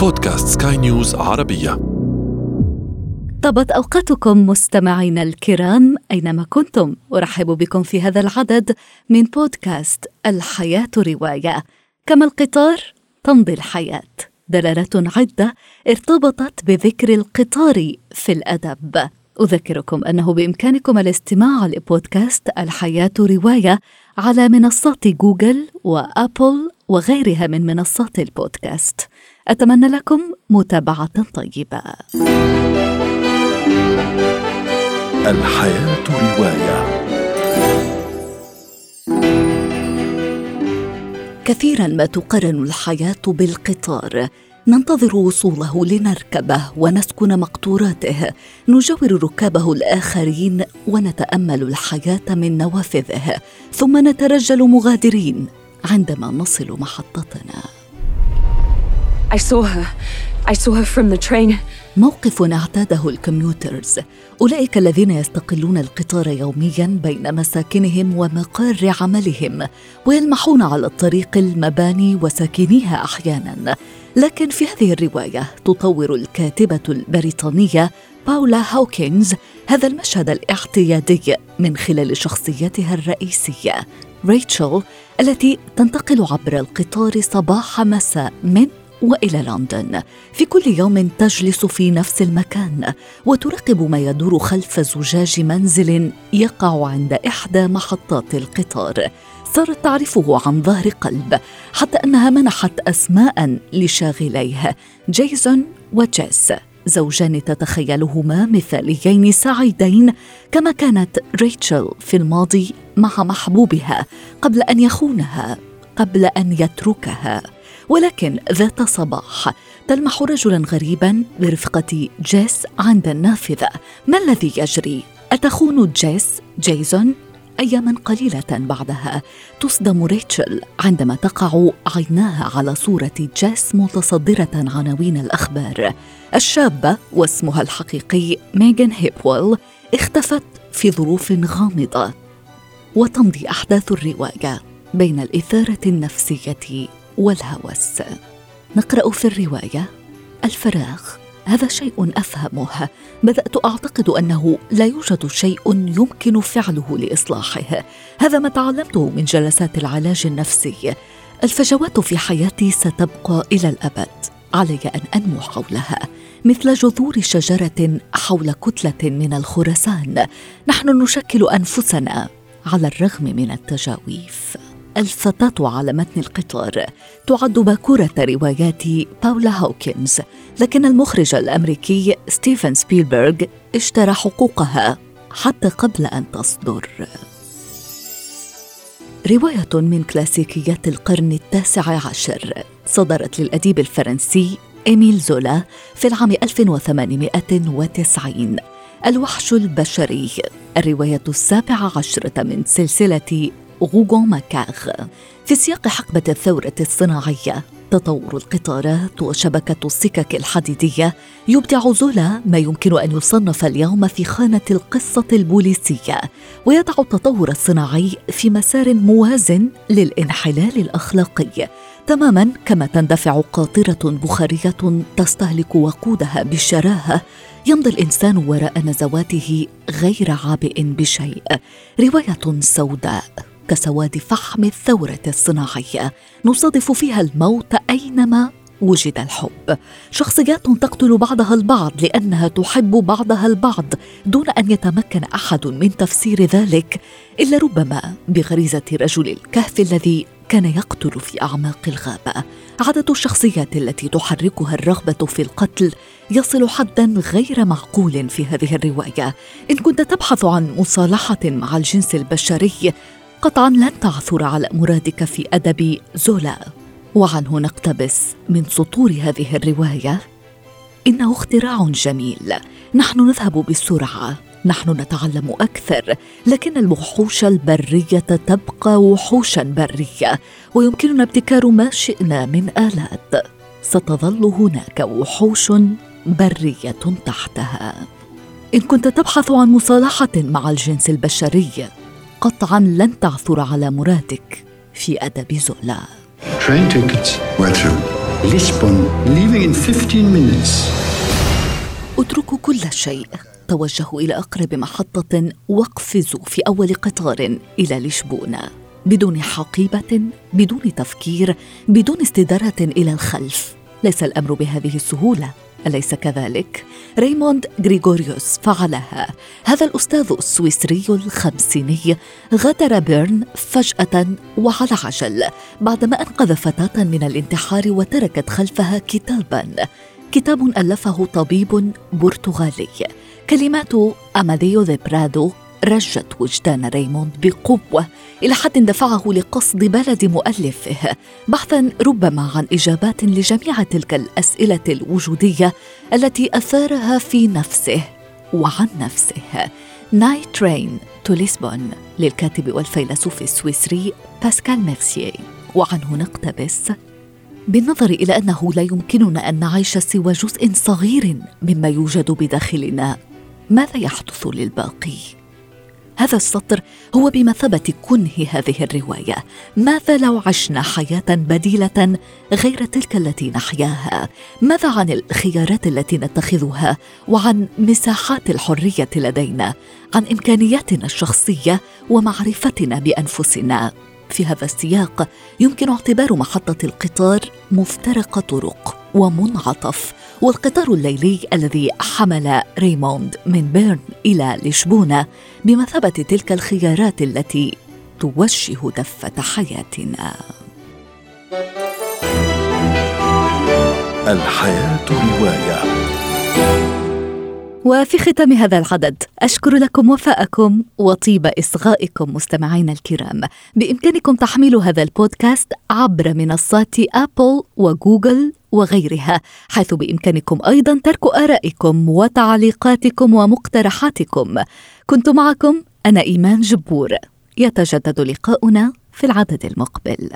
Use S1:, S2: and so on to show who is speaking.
S1: بودكاست سكاي نيوز عربية.
S2: طابت أوقاتكم مستمعينا الكرام أينما كنتم. أرحب بكم في هذا العدد من بودكاست الحياة رواية. كما القطار تمضي الحياة. دلالات عدة ارتبطت بذكر القطار في الأدب. أذكركم أنه بإمكانكم الاستماع لبودكاست الحياة رواية على منصات جوجل وأبل وغيرها من منصات البودكاست. أتمنى لكم متابعة طيبة.
S1: الحياة رواية.
S2: كثيرا ما تقارن الحياة بالقطار. ننتظر وصوله لنركبه ونسكن مقطوراته. نجاور ركابه الآخرين ونتأمل الحياة من نوافذه. ثم نترجل مغادرين. عندما نصل محطتنا
S3: I saw her. I saw her from the train.
S2: موقف اعتاده الكمبيوترز أولئك الذين يستقلون القطار يوميا بين مساكنهم ومقار عملهم ويلمحون على الطريق المباني وساكنيها أحيانا لكن في هذه الرواية تطور الكاتبة البريطانية باولا هاوكنز هذا المشهد الاعتيادي من خلال شخصيتها الرئيسية ريتشل التي تنتقل عبر القطار صباح مساء من وإلى لندن. في كل يوم تجلس في نفس المكان وتراقب ما يدور خلف زجاج منزل يقع عند إحدى محطات القطار. صارت تعرفه عن ظهر قلب حتى أنها منحت أسماء لشاغليه جيسون وجيس. زوجان تتخيلهما مثاليين سعيدين كما كانت ريتشل في الماضي. مع محبوبها قبل أن يخونها قبل أن يتركها. ولكن ذات صباح تلمح رجلا غريبا برفقة جيس عند النافذة. ما الذي يجري؟ أتخون جيس جيسون؟ أياما قليلة بعدها. تصدم ريتشل عندما تقع عيناها على صورة جيس متصدرة عناوين الأخبار. الشابة واسمها الحقيقي ميغان هيبويل اختفت في ظروف غامضة. وتمضي أحداث الرواية بين الإثارة النفسية والهوس. نقرأ في الرواية الفراغ هذا شيء أفهمه. بدأت أعتقد أنه لا يوجد شيء يمكن فعله لإصلاحه. هذا ما تعلمته من جلسات العلاج النفسي. الفجوات في حياتي ستبقى إلى الأبد. علي أن أنمو حولها. مثل جذور شجرة حول كتلة من الخرسان. نحن نشكل أنفسنا على الرغم من التجاويف. الفتاة على متن القطار تعد باكورة روايات باولا هوكنز لكن المخرج الأمريكي ستيفن سبيلبرغ اشترى حقوقها حتى قبل أن تصدر. رواية من كلاسيكيات القرن التاسع عشر صدرت للأديب الفرنسي إيميل زولا في العام 1890 الوحش البشري الرواية السابعة عشرة من سلسلة غوغون ماكاغ. في سياق حقبة الثورة الصناعية تطور القطارات وشبكة السكك الحديدية يبدع زولا ما يمكن أن يصنف اليوم في خانة القصة البوليسية ويضع التطور الصناعي في مسار موازن للإنحلال الأخلاقي. تماما كما تندفع قاطرة بخارية تستهلك وقودها بشراهة يمضي الإنسان وراء نزواته غير عابئ بشيء. رواية سوداء كسواد فحم الثورة الصناعية نصادف فيها الموت أينما وجد الحب. شخصيات تقتل بعضها البعض لأنها تحب بعضها البعض دون أن يتمكن أحد من تفسير ذلك إلا ربما بغريزة رجل الكهف الذي كان يقتل في أعماق الغابة. عدد الشخصيات التي تحركها الرغبة في القتل يصل حدا غير معقول في هذه الرواية. إن كنت تبحث عن مصالحة مع الجنس البشري قطعا لن تعثر على مرادك في أدب زولا. وعنه نقتبس من سطور هذه الرواية. إنه اختراع جميل. نحن نذهب بسرعة نحن نتعلم أكثر لكن الوحوش البرية تبقى وحوشا برية ويمكننا ابتكار ما شئنا من آلات ستظل هناك وحوش برية تحتها إن كنت تبحث عن مصالحة مع الجنس البشري قطعا لن تعثر على مرادك في أدب زولا
S4: Train tickets. Where to? Lisbon, leaving in 15 minutes.
S2: اتركوا كل شيء توجهوا إلى أقرب محطة واقفزوا في أول قطار إلى لشبونة. بدون حقيبة بدون تفكير بدون استدارة إلى الخلف. ليس الأمر بهذه السهولة أليس كذلك؟ ريموند غريغوريوس فعلها. هذا الأستاذ السويسري الخمسيني غادر بيرن فجأة وعلى عجل بعدما أنقذ فتاة من الانتحار وتركت خلفها كتابا. كتاب ألفه طبيب برتغالي. كلمات أماديو ذي برادو رجت وجدان ريموند بقوة إلى حد دفعه لقصد بلد مؤلفه بحثا ربما عن إجابات لجميع تلك الأسئلة الوجودية التي أثارها في نفسه وعن نفسه. Night Train to Lisbon للكاتب والفيلسوف السويسري باسكال ميرسيي. وعنه نقتبس بالنظر إلى أنه لا يمكننا أن نعيش سوى جزء صغير مما يوجد بداخلنا ماذا يحدث للباقي؟ هذا السطر هو بمثابة كنه هذه الرواية. ماذا لو عشنا حياة بديلة غير تلك التي نحياها؟ ماذا عن الخيارات التي نتخذها وعن مساحات الحرية لدينا؟ عن إمكانياتنا الشخصية ومعرفتنا بأنفسنا. في هذا السياق يمكن اعتبار محطة القطار مفترق طرق ومنعطف والقطار الليلي الذي حمل ريموند من بيرن إلى لشبونة بمثابة تلك الخيارات التي توجه دفة حياتنا.
S1: الحياة رواية.
S2: وفي ختام هذا العدد أشكر لكم وفاءكم وطيب إصغائكم مستمعينا الكرام. بإمكانكم تحميل هذا البودكاست عبر منصات أبل وجوجل وغيرها حيث بإمكانكم أيضا ترك آرائكم وتعليقاتكم ومقترحاتكم. كنت معكم أنا إيمان جبور. يتجدد لقاؤنا في العدد المقبل.